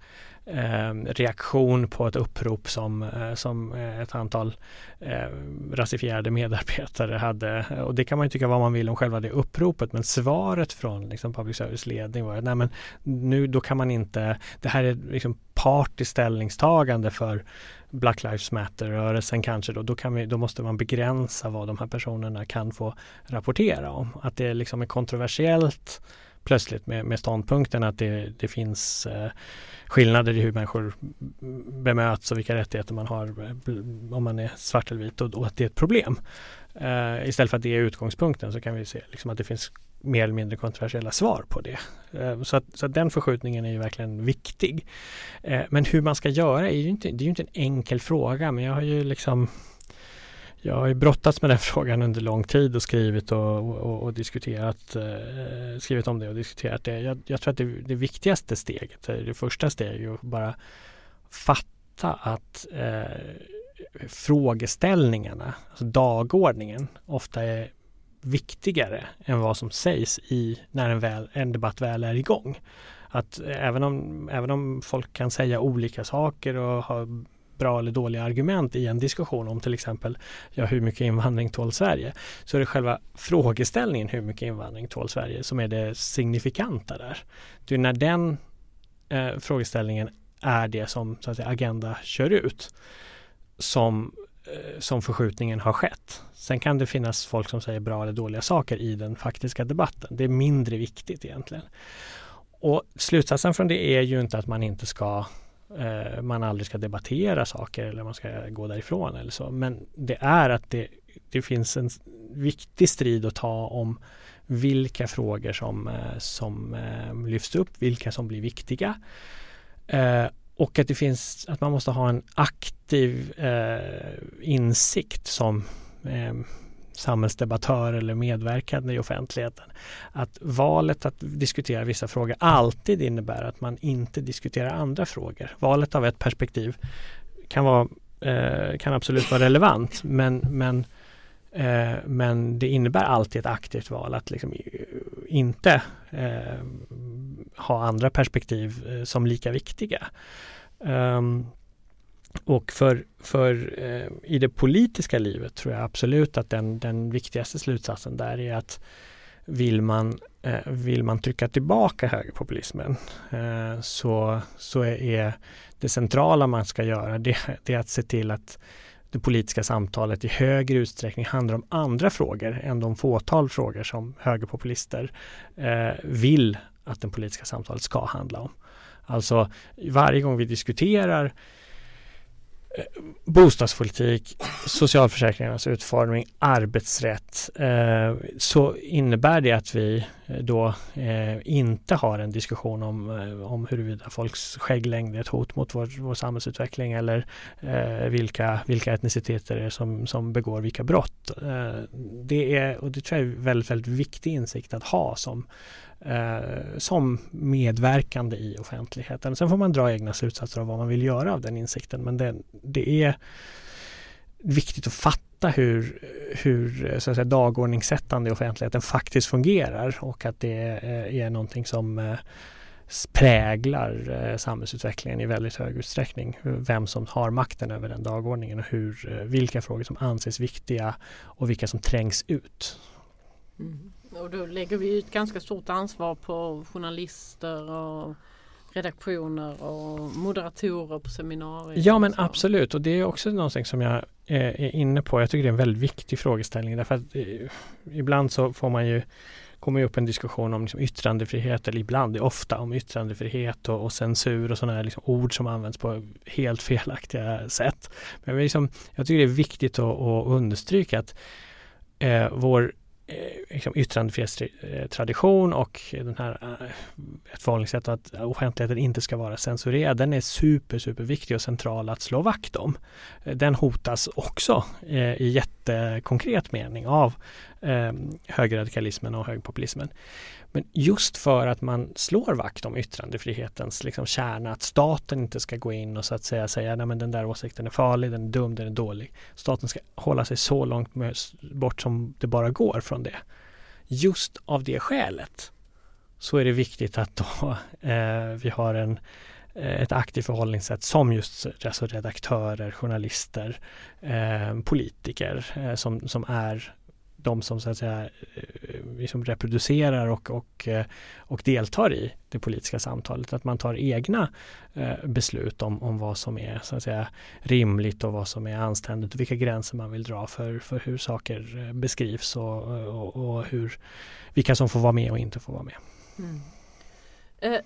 eh, reaktion på ett upprop som, eh, som eh, ett antal eh, rasifierade medarbetare hade. Och det kan man ju tycka vad man vill om själva det uppropet men svaret från liksom, public service ledning var att nej men nu då kan man inte, det här är liksom partiskt ställningstagande för Black Lives Matter-rörelsen kanske då, då, kan vi, då måste man begränsa vad de här personerna kan få rapportera om. Att det liksom är kontroversiellt plötsligt med, med ståndpunkten att det, det finns eh, skillnader i hur människor bemöts och vilka rättigheter man har eh, om man är svart eller vit och, och att det är ett problem. Eh, istället för att det är utgångspunkten så kan vi se liksom att det finns mer eller mindre kontroversiella svar på det. Eh, så, att, så att den förskjutningen är ju verkligen viktig. Eh, men hur man ska göra är ju inte, det är ju inte en enkel fråga men jag har ju liksom jag har ju brottats med den frågan under lång tid och skrivit och, och, och diskuterat eh, skrivit om det och diskuterat det. Jag, jag tror att det, det, viktigaste steget, eh, det första steget är att bara fatta att eh, frågeställningarna, alltså dagordningen, ofta är viktigare än vad som sägs i när en, väl, en debatt väl är igång. Att även om, även om folk kan säga olika saker och ha bra eller dåliga argument i en diskussion om till exempel ja, hur mycket invandring tål Sverige så är det själva frågeställningen hur mycket invandring tål Sverige som är det signifikanta där. Det är när den eh, frågeställningen är det som så att säga, Agenda kör ut som, eh, som förskjutningen har skett. Sen kan det finnas folk som säger bra eller dåliga saker i den faktiska debatten. Det är mindre viktigt egentligen. Och slutsatsen från det är ju inte att man inte ska eh, man aldrig ska debattera saker eller man ska gå därifrån eller så. Men det är att det, det finns en viktig strid att ta om vilka frågor som, eh, som eh, lyfts upp, vilka som blir viktiga. Eh, och att det finns, att man måste ha en aktiv eh, insikt som eh, samhällsdebattör eller medverkande i offentligheten. Att valet att diskutera vissa frågor alltid innebär att man inte diskuterar andra frågor. Valet av ett perspektiv kan, vara, eh, kan absolut vara relevant men, men, eh, men det innebär alltid ett aktivt val att liksom eh, inte eh, ha andra perspektiv eh, som lika viktiga. Um, och för, för eh, i det politiska livet tror jag absolut att den, den viktigaste slutsatsen där är att vill man, eh, vill man trycka tillbaka högerpopulismen eh, så, så är det centrala man ska göra det, det är att se till att det politiska samtalet i högre utsträckning handlar om andra frågor än de fåtal frågor som högerpopulister eh, vill att det politiska samtalet ska handla om. Alltså varje gång vi diskuterar Eh, bostadspolitik, socialförsäkringarnas utformning, arbetsrätt. Eh, så innebär det att vi Eh, då eh, inte har en diskussion om, eh, om huruvida folks skägglängd är ett hot mot vår, vår samhällsutveckling eller eh, vilka, vilka etniciteter det är som, som begår vilka brott. Eh, det är, och det tror jag är väldigt, väldigt viktig insikt att ha som eh, som medverkande i offentligheten. Sen får man dra egna slutsatser av vad man vill göra av den insikten men det, det är viktigt att fatta hur, hur så att säga, dagordningssättande i offentligheten faktiskt fungerar och att det är någonting som, präglar eh, samhällsutvecklingen i väldigt hög utsträckning. Vem som har makten över den dagordningen och hur, eh, vilka frågor som anses viktiga och vilka som trängs ut. Mm. Och då lägger vi ett ganska stort ansvar på journalister och redaktioner och moderatorer på seminarier. Ja men absolut och det är också någonting som jag Eh, är inne på. Jag tycker det är en väldigt viktig frågeställning därför att eh, ibland så får man ju kommer ju upp en diskussion om liksom yttrandefrihet, eller ibland, ofta om yttrandefrihet och, och censur och sådana liksom ord som används på helt felaktiga sätt. Men liksom, jag tycker det är viktigt att, att understryka att eh, vår Eh, liksom yttrandefrihetstradition och den här, eh, ett förhållningssätt att offentligheten inte ska vara censurerad, den är super, super viktig och central att slå vakt om. Eh, den hotas också i jättekonkret mening av högerradikalismen och högerpopulismen. Men just för att man slår vakt om yttrandefrihetens liksom kärna, att staten inte ska gå in och så att säga säga nej men den där åsikten är farlig, den är dum, den är dålig. Staten ska hålla sig så långt bort som det bara går från det. Just av det skälet så är det viktigt att då, eh, vi har en, eh, ett aktivt förhållningssätt som just eh, alltså redaktörer, journalister, eh, politiker eh, som, som är de som så att säga eh, liksom reproducerar och, och, eh, och deltar i det politiska samtalet. Att man tar egna eh, beslut om, om vad som är så att säga, rimligt och vad som är anständigt och vilka gränser man vill dra för, för hur saker eh, beskrivs och, och, och hur, vilka som får vara med och inte får vara med. Mm. Eh,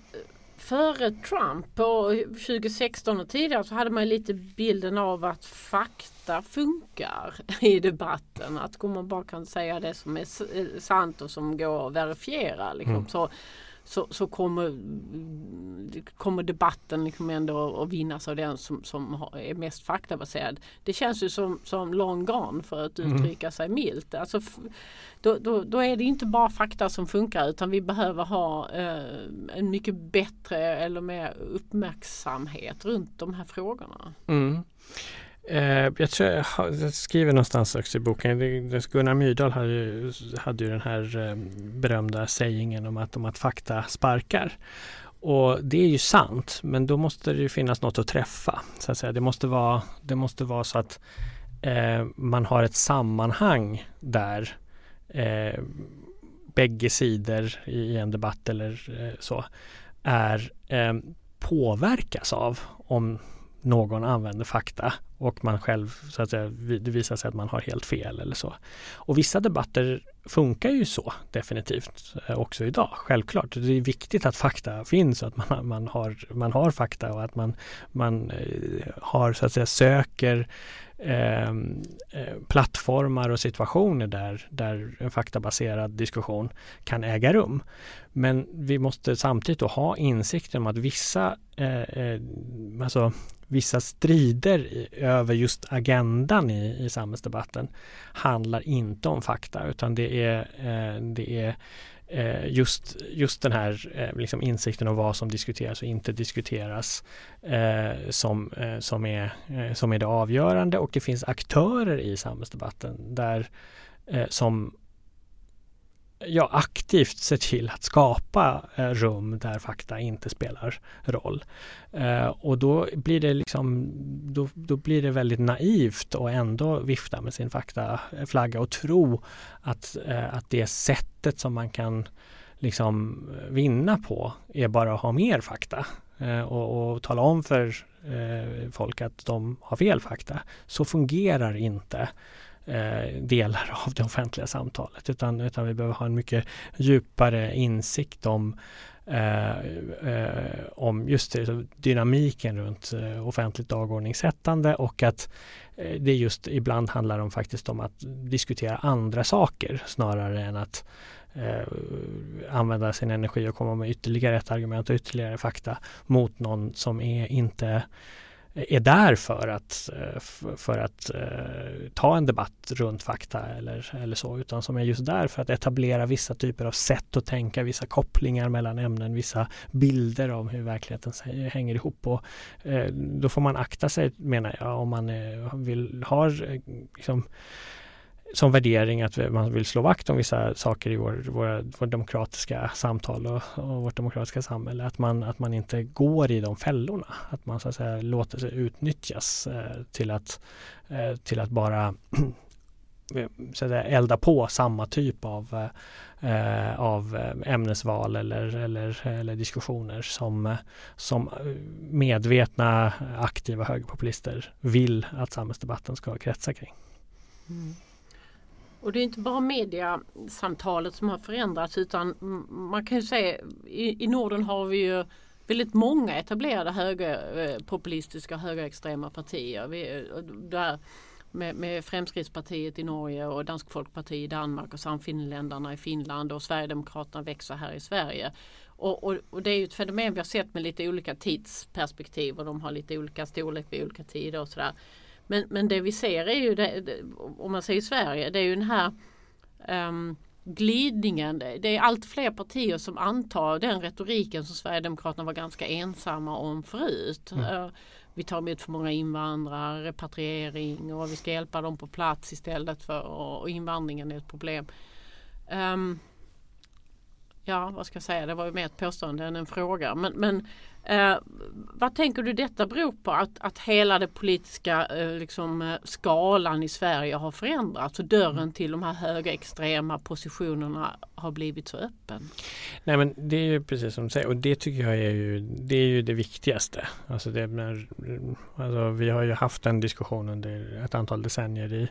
före Trump på 2016 och tidigare så hade man lite bilden av att fakta funkar i debatten. Att man bara kan säga det som är eh, sant och som går att verifiera. Liksom. Mm. Så så, så kommer, kommer debatten liksom ändå att vinnas av den som, som är mest faktabaserad. Det känns ju som, som long gone för att mm. uttrycka sig milt. Alltså, då, då, då, är det inte bara fakta som funkar utan vi behöver ha eh, en mycket bättre eller mer uppmärksamhet runt de här frågorna. Mm. Eh, jag tror jag, jag skriver någonstans också i boken, Gunnar Myrdal hade ju, hade ju den här eh, berömda sägningen om att, om att fakta sparkar. Och det är ju sant, men då måste det finnas något att träffa. Så att säga. Det, måste vara, det måste vara så att eh, man har ett sammanhang där eh, bägge sidor i en debatt eller eh, så är eh, påverkas av om någon använder fakta och man själv, så att säga, det visar sig att man har helt fel eller så. Och vissa debatter funkar ju så definitivt eh, också idag, självklart. Det är viktigt att fakta finns och att man, man, har, man har fakta och att man, man eh, har, så att säga, söker Ehm, eh, plattformar och situationer där, där en faktabaserad diskussion kan äga rum. Men vi måste samtidigt då ha insikten om att vissa eh, eh alltså vissa strider över just agendan i, i samhällsdebatten handlar inte om fakta utan det är, eh, det är Eh, just, just den här eh, liksom insikten om vad som diskuteras och inte diskuteras eh, som, som, är, som är det avgörande. Och det finns aktörer i samhällsdebatten där som ja, aktivt ser till att skapa eh, rum där fakta inte spelar roll. Eh, och då blir det liksom då, då blir det väldigt naivt att ändå vifta med sin faktaflagga eh, och tro att, eh, att det sättet som man kan liksom eh, vinna på är bara att ha mer fakta eh, och, och, tala om för eh, folk att de har fel fakta. Så fungerar inte eh, delar av det offentliga samtalet utan, utan vi behöver ha en mycket djupare insikt om Eh, eh, om just det, liksom, dynamiken runt eh, offentligt dagordningssättande och att eh, det just ibland handlar om faktiskt om att diskutera andra saker snarare än att eh, använda sin energi och komma med ytterligare ett argument och ytterligare fakta mot någon som är inte är där för att, eh, för att eh, ta en debatt runt fakta eller, eller så, utan som är just där för att etablera vissa typer av sätt att tänka, vissa kopplingar mellan ämnen, vissa bilder om hur verkligheten hänger ihop. Och, eh, då får man akta sig, menar jag, om man vill ha liksom, som värdering att man vill slå vakt om vissa saker i vår, våra, vår demokratiska samtal och, och vårt demokratiska samhälle. Att man, att man inte går i de fällorna. Att man så att säga låter sig utnyttjas eh, till, att, eh, till att bara eh, så att säga, elda på samma typ av, eh, eh av eh, ämnesval eller, eller, eller diskussioner som, som medvetna aktiva högerpopulister vill att samhällsdebatten ska kretsa kring. Mm. Och det är inte bara mediasamtalet som har förändrats utan man kan ju säga i, i Norden har vi ju väldigt många etablerade högerpopulistiska eh, och högerextrema partier. Vi, eh, där, med, med Fremskrittspartiet i Norge och Dansk Folkparti i Danmark och Samfinländarna i Finland och Sverigedemokraterna växer här i Sverige. Och, och, och, det är ju ett fenomen vi har sett med lite olika tidsperspektiv och de har lite olika storlek vid olika tider och sådär. Men, men det vi ser är ju, det, det, om man säger Sverige, det är ju den här um, glidningen. Det är allt fler partier som antar den retoriken som Sverigedemokraterna var ganska ensamma om förut. Mm. Uh, vi tar emot för många invandrare, repatriering och vi ska hjälpa dem på plats istället för och invandringen är ett problem. Um, ja, vad ska jag säga, det var ju mer ett påstående än en fråga. Men, men Eh, vad tänker du detta beror på? Att, att hela den politiska eh, liksom, eh, skalan i Sverige har förändrats och dörren mm. till de här högerextrema positionerna har blivit så öppen? Nej men det är ju precis som du säger och det tycker jag är ju det, är ju det viktigaste. Alltså, det, när, alltså vi har ju haft en diskussion under ett antal decennier i,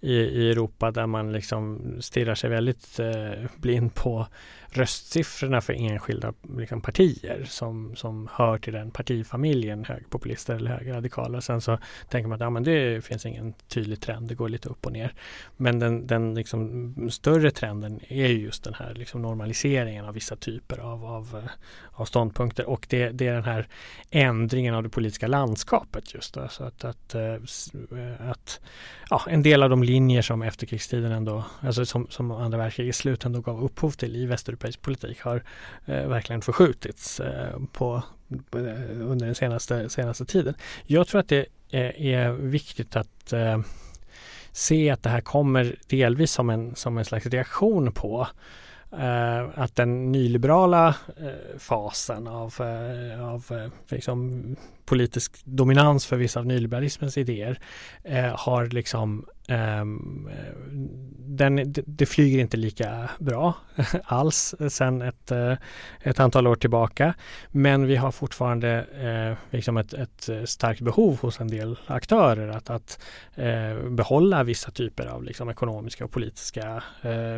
i, i Europa där man liksom stirrar sig väldigt eh, blind på röstsiffrorna för enskilda liksom, partier som, som hör till den partifamiljen, högerpopulister eller högerradikala. Sen så tänker man att ja, men det finns ingen tydlig trend, det går lite upp och ner. Men den, den liksom större trenden är just den här liksom normaliseringen av vissa typer av, av, eh, av ståndpunkter och det, det, är den här ändringen av det politiska landskapet just. Då. Så att, att, eh, eh, att ja, en del av de linjer som efterkrigstiden ändå, alltså som, som andra världskrigets slut ändå gav upphov till i västeuropeisk politik har eh, verkligen förskjutits eh, på, Eh, under den senaste, senaste tiden. Jag tror att det är, viktigt att eh, se att det här kommer delvis som en, som en slags reaktion på Uh, att den nyliberala uh, fasen av, uh, av liksom politisk dominans för vissa av nyliberalismens idéer har liksom Ehm, den, det flyger inte lika bra alls sen ett, eh, ett antal år tillbaka. Men vi har fortfarande eh, liksom ett, ett, starkt behov hos en del aktörer att, att eh, behålla vissa typer av liksom, ekonomiska och politiska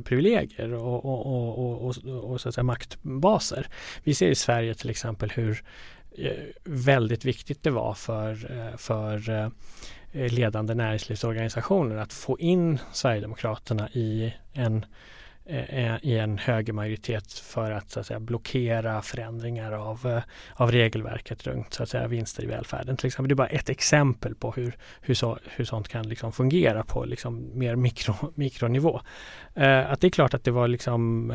privilegier och, och, och, och, och så att säga, maktbaser. Vi ser i Sverige till exempel hur väldigt viktigt det var för, för Eh, ledande näringslivsorganisationer att få in Sverigedemokraterna i en eh, eh, i en högermajoritet för att, så att säga, blockera förändringar av, av regelverket runt så att säga, vinster i välfärden. Till exempel. Det är bara ett exempel på hur, hur, så, hur sånt kan liksom fungera på liksom mer mikro, mikronivå. Att det är klart att det var liksom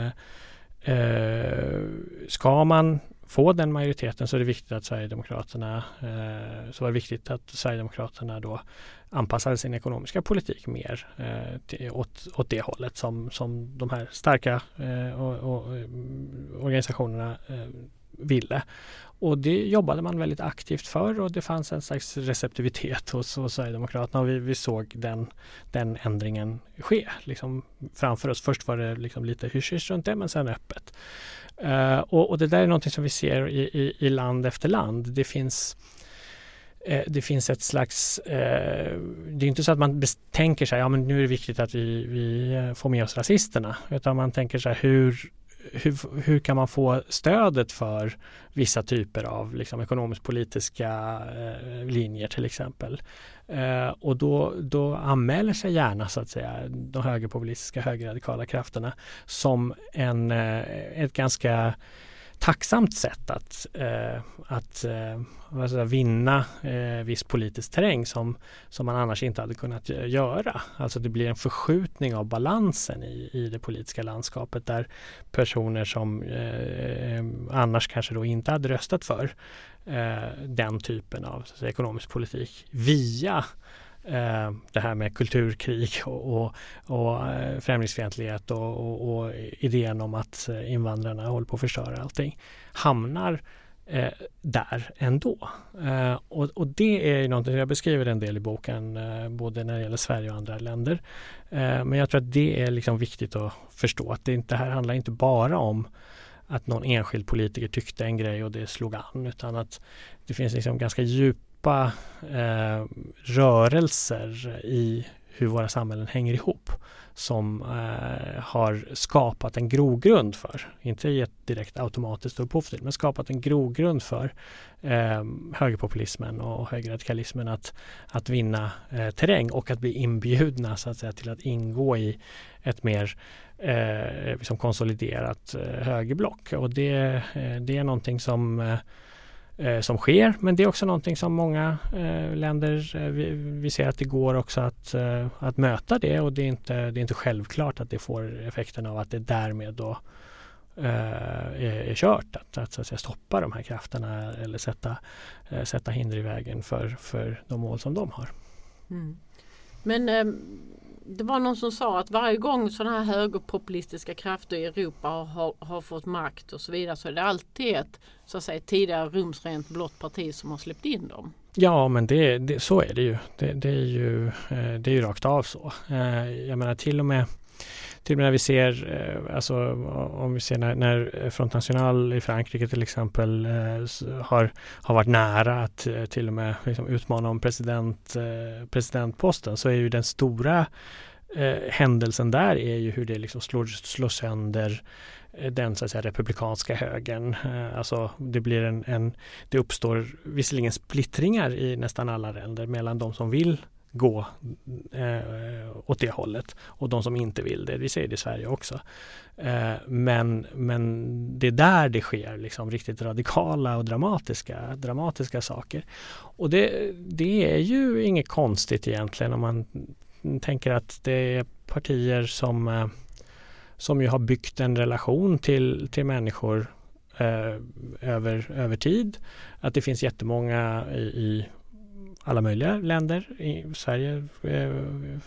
eh, ska man få den majoriteten så är det viktigt att Sverigedemokraterna eh, så var det viktigt att Sverigedemokraterna då anpassade sin ekonomiska politik mer eh, till, åt, åt det hållet som, som de här starka eh, och, och, organisationerna eh, ville. Och det jobbade man väldigt aktivt för och det fanns en slags receptivitet hos, hos Sverigedemokraterna och vi, vi såg den, den ändringen ske liksom framför oss. Först var det liksom lite hysch runt det men sen öppet. Uh, och, och, det där är någonting som vi ser i, i, i land efter land. Det finns eh, det finns ett slags, eh, det är inte så att man tänker sig, ja men nu är det viktigt att vi, vi får med oss rasisterna, utan man tänker sig hur, hur, hur kan man få stödet för vissa typer av liksom, ekonomisk-politiska linjer till exempel. Eh, och då, då anmäler sig gärna så att säga de högerpopulistiska högerradikala krafterna som en, eh, ett ganska tacksamt sätt att, eh, att eh, säga, vinna eh, viss politisk terräng som, som man annars inte hade kunnat göra. Alltså det blir en förskjutning av balansen i, i det politiska landskapet där personer som eh, eh annars kanske då inte hade röstat för Eh, den typen av säga, ekonomisk politik via eh, det här med kulturkrig och, och, och eh, främlingsfientlighet och, och, och, idén om att eh, invandrarna håller på att förstöra allting hamnar eh, där ändå. Eh, och, och, det är ju någonting, jag beskriver en del i boken, eh, både när det gäller Sverige och andra länder. Eh, men jag tror att det är liksom viktigt att förstå att det inte här handlar inte bara om att någon enskild politiker tyckte en grej och det slog an utan att det finns liksom ganska djupa eh, rörelser i hur våra samhällen hänger ihop som eh, har skapat en grogrund för, inte gett direkt automatiskt upphov till, men skapat en grogrund för eh, högerpopulismen och högerradikalismen att, att vinna eh, terräng och att bli inbjudna så att säga, till att ingå i ett mer eh, liksom konsoliderat eh, högerblock. Och det, eh, det är någonting som eh, eh, som sker. Men det är också någonting som många eh, länder, eh, vi, vi, ser att det går också att, eh, att möta det och det är, inte, det är inte självklart att det får effekten av att det därmed då eh, är, är kört att, att, så att säga, stoppa de här krafterna eller sätta, eh, sätta hinder i vägen för, för de mål som de har. Mm. Men det var någon som sa att varje gång sådana här högerpopulistiska krafter i Europa har, har, fått makt och så vidare så är det alltid ett så att säga, tidigare rumsrent blått parti som har släppt in dem. Ja men det, det så är det ju. Det, det, är ju. Eh, det är ju rakt av så. Eh, jag menar till och med till och med när vi ser, eh, alltså om vi ser när, när Front National i Frankrike till exempel eh, har, har varit nära att eh, till och med liksom utmana om president, presidentposten så är ju den stora eh, händelsen där är ju hur det liksom slår, slår sönder den så att säga, republikanska högern. Alltså det blir en, en, det uppstår visserligen splittringar i nästan alla länder mellan de som vill gå eh, åt det hållet och de som inte vill det. Vi ser det i Sverige också. Eh, men, men det är där det sker liksom riktigt radikala och dramatiska, dramatiska saker. Och det, det är ju inget konstigt egentligen om man tänker att det är partier som, eh, som ju har byggt en relation till, till människor eh, över, över tid. Att det finns jättemånga i, i alla möjliga länder, i Sverige eh,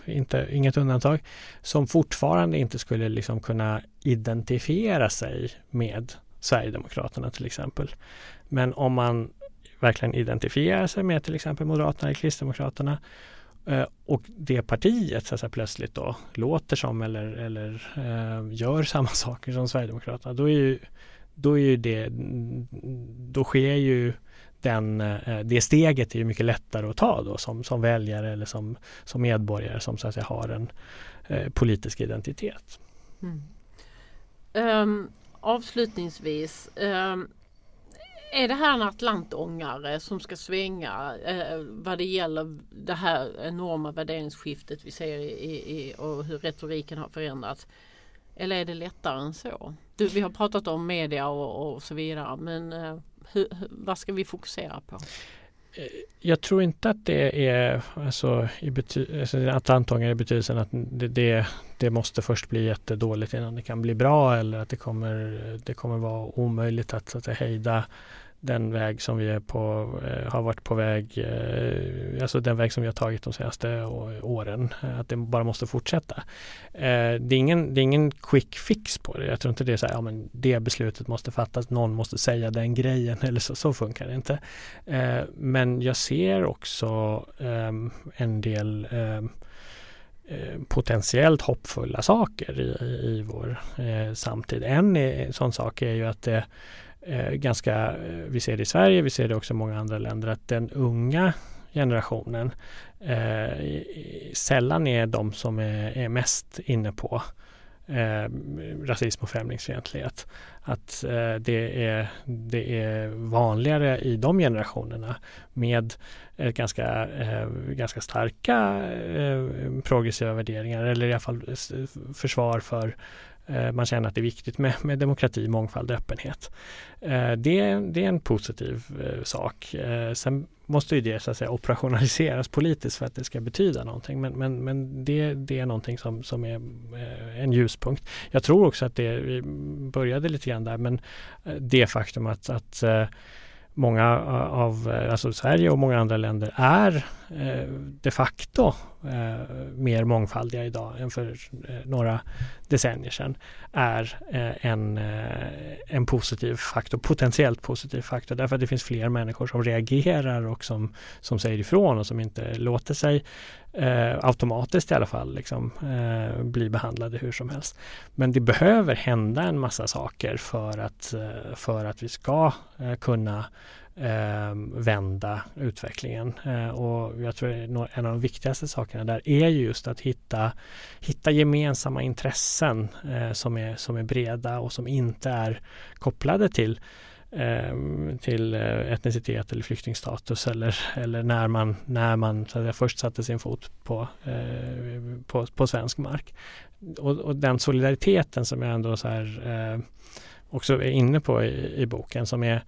inte, inget undantag, som fortfarande inte skulle liksom kunna identifiera sig med Sverigedemokraterna till exempel. Men om man verkligen identifierar sig med till exempel Moderaterna eller Kristdemokraterna eh, och det partiet så att säga, plötsligt då låter som eller, eller eh, gör samma saker som Sverigedemokraterna, då är ju, då är ju det, då sker ju den, eh, det steget är ju mycket lättare att ta då som, som väljare eller som, som medborgare som så att säga har en eh, politisk identitet. Mm. Um, avslutningsvis um, är det här en atlantångare som ska svänga eh, vad det gäller det här enorma värderingsskiftet vi ser i, i, och hur retoriken har förändrats? Eller är det lättare än så? Du, vi har pratat om media och, och så vidare men eh, hur, vad ska vi fokusera på? Eh, jag tror inte att det är alltså, i bety alltså, att antagande i betydelsen att det, det, det, måste först bli jättedåligt innan det kan bli bra eller att det kommer, det kommer vara omöjligt att, så att hejda den väg som vi är på, eh, har varit på väg, eh, alltså den väg som vi har tagit de senaste åren, eh, att det bara måste fortsätta. Det är ingen, det är ingen quick fix på det. Jag tror inte det är så här, ja men det beslutet måste fattas, någon måste säga den grejen eller så, så funkar det inte. Men jag ser också ehm, en del ehm, potentiellt hoppfulla saker i, i vår samtid. En sån sak är ju att det eh, ganska, eh, vi ser det i Sverige, vi ser det också i många andra länder, att den unga generationen eh, sällan är de som är, är mest inne på eh, rasism och främlingsfientlighet. Att eh, det, är, det är vanligare i de generationerna med eh, ganska, eh, ganska starka eh, progressiva värderingar eller i alla fall försvar för Eh, man känner att det är viktigt med, med demokrati, mångfald och öppenhet. Eh, det, det är en positiv eh, sak. Sen måste ju det så att säga, operationaliseras politiskt för att det ska betyda någonting. Men, men, men det, det är någonting som, som är en ljuspunkt. Jag tror också att det, vi började lite grann där, men det faktum att, att många eh, av, eh, alltså Sverige och många andra länder är eh, de facto eh, mer mångfaldiga idag än för eh, några decennier sedan är eh, en, eh, en positiv faktor, potentiellt positiv faktor. Därför att det finns fler människor som reagerar och som, som säger ifrån och som inte låter sig eh, automatiskt i alla fall liksom, eh, bli behandlade hur som helst. Men det behöver hända en massa saker för att, eh, för att vi ska eh, kunna eh, vända utvecklingen. Eh, och jag tror en av de viktigaste sakerna där är just att hitta, hitta gemensamma intressen eh, som, är, som är breda och som inte är kopplade till Ehm, till eh, etnicitet eller flyktingstatus eller, eller när man, när man så att först satte sin fot på, eh, på, på svensk mark. Och, och, den solidariteten som jag ändå så här, eh, också är inne på i, i boken som är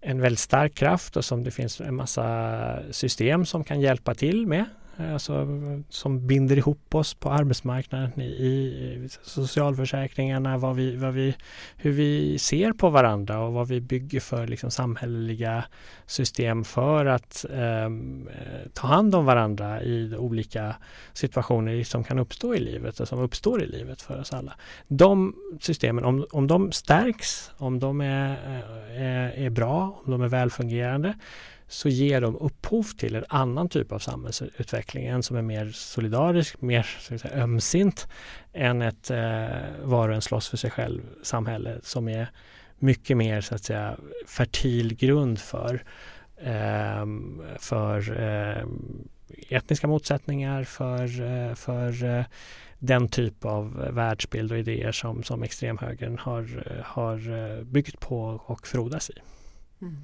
en väldigt stark kraft och som det finns en massa system som kan hjälpa till med alltså, som binder ihop oss på arbetsmarknaden i, i socialförsäkringarna, vad vi, vad vi, hur vi ser på varandra och vad vi bygger för liksom, samhälleliga system för att eh, ta hand om varandra i olika situationer som kan uppstå i livet och som uppstår i livet för oss alla. De systemen, om, om de stärks, om de är, eh, är, är bra, om de är välfungerande så ger de upphov till en annan typ av samhällsutveckling. En som är mer solidarisk, mer så säga, ömsint än ett eh, var och en slåss för sig själv samhälle som är mycket mer så att säga fertil grund för, eh, för eh, etniska motsättningar, för, eh, för eh, den typ av världsbild och idéer som, som extremhögern har, eh, har eh, byggt på och frodas i. Mm.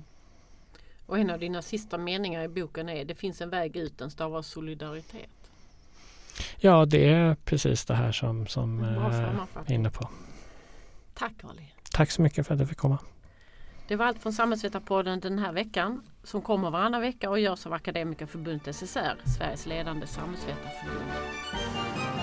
Och en av dina sista meningar i boken är det finns en väg ut, den stavas solidaritet. Ja, det är precis det här som, som jag är inne på. Tack Ali. Tack så mycket för att du fick komma. Det var allt från Samhällsvetarpodden den här veckan som kommer varannan vecka och görs av Akademikerförbundet SSR, Sveriges ledande samhällsvetarförbund.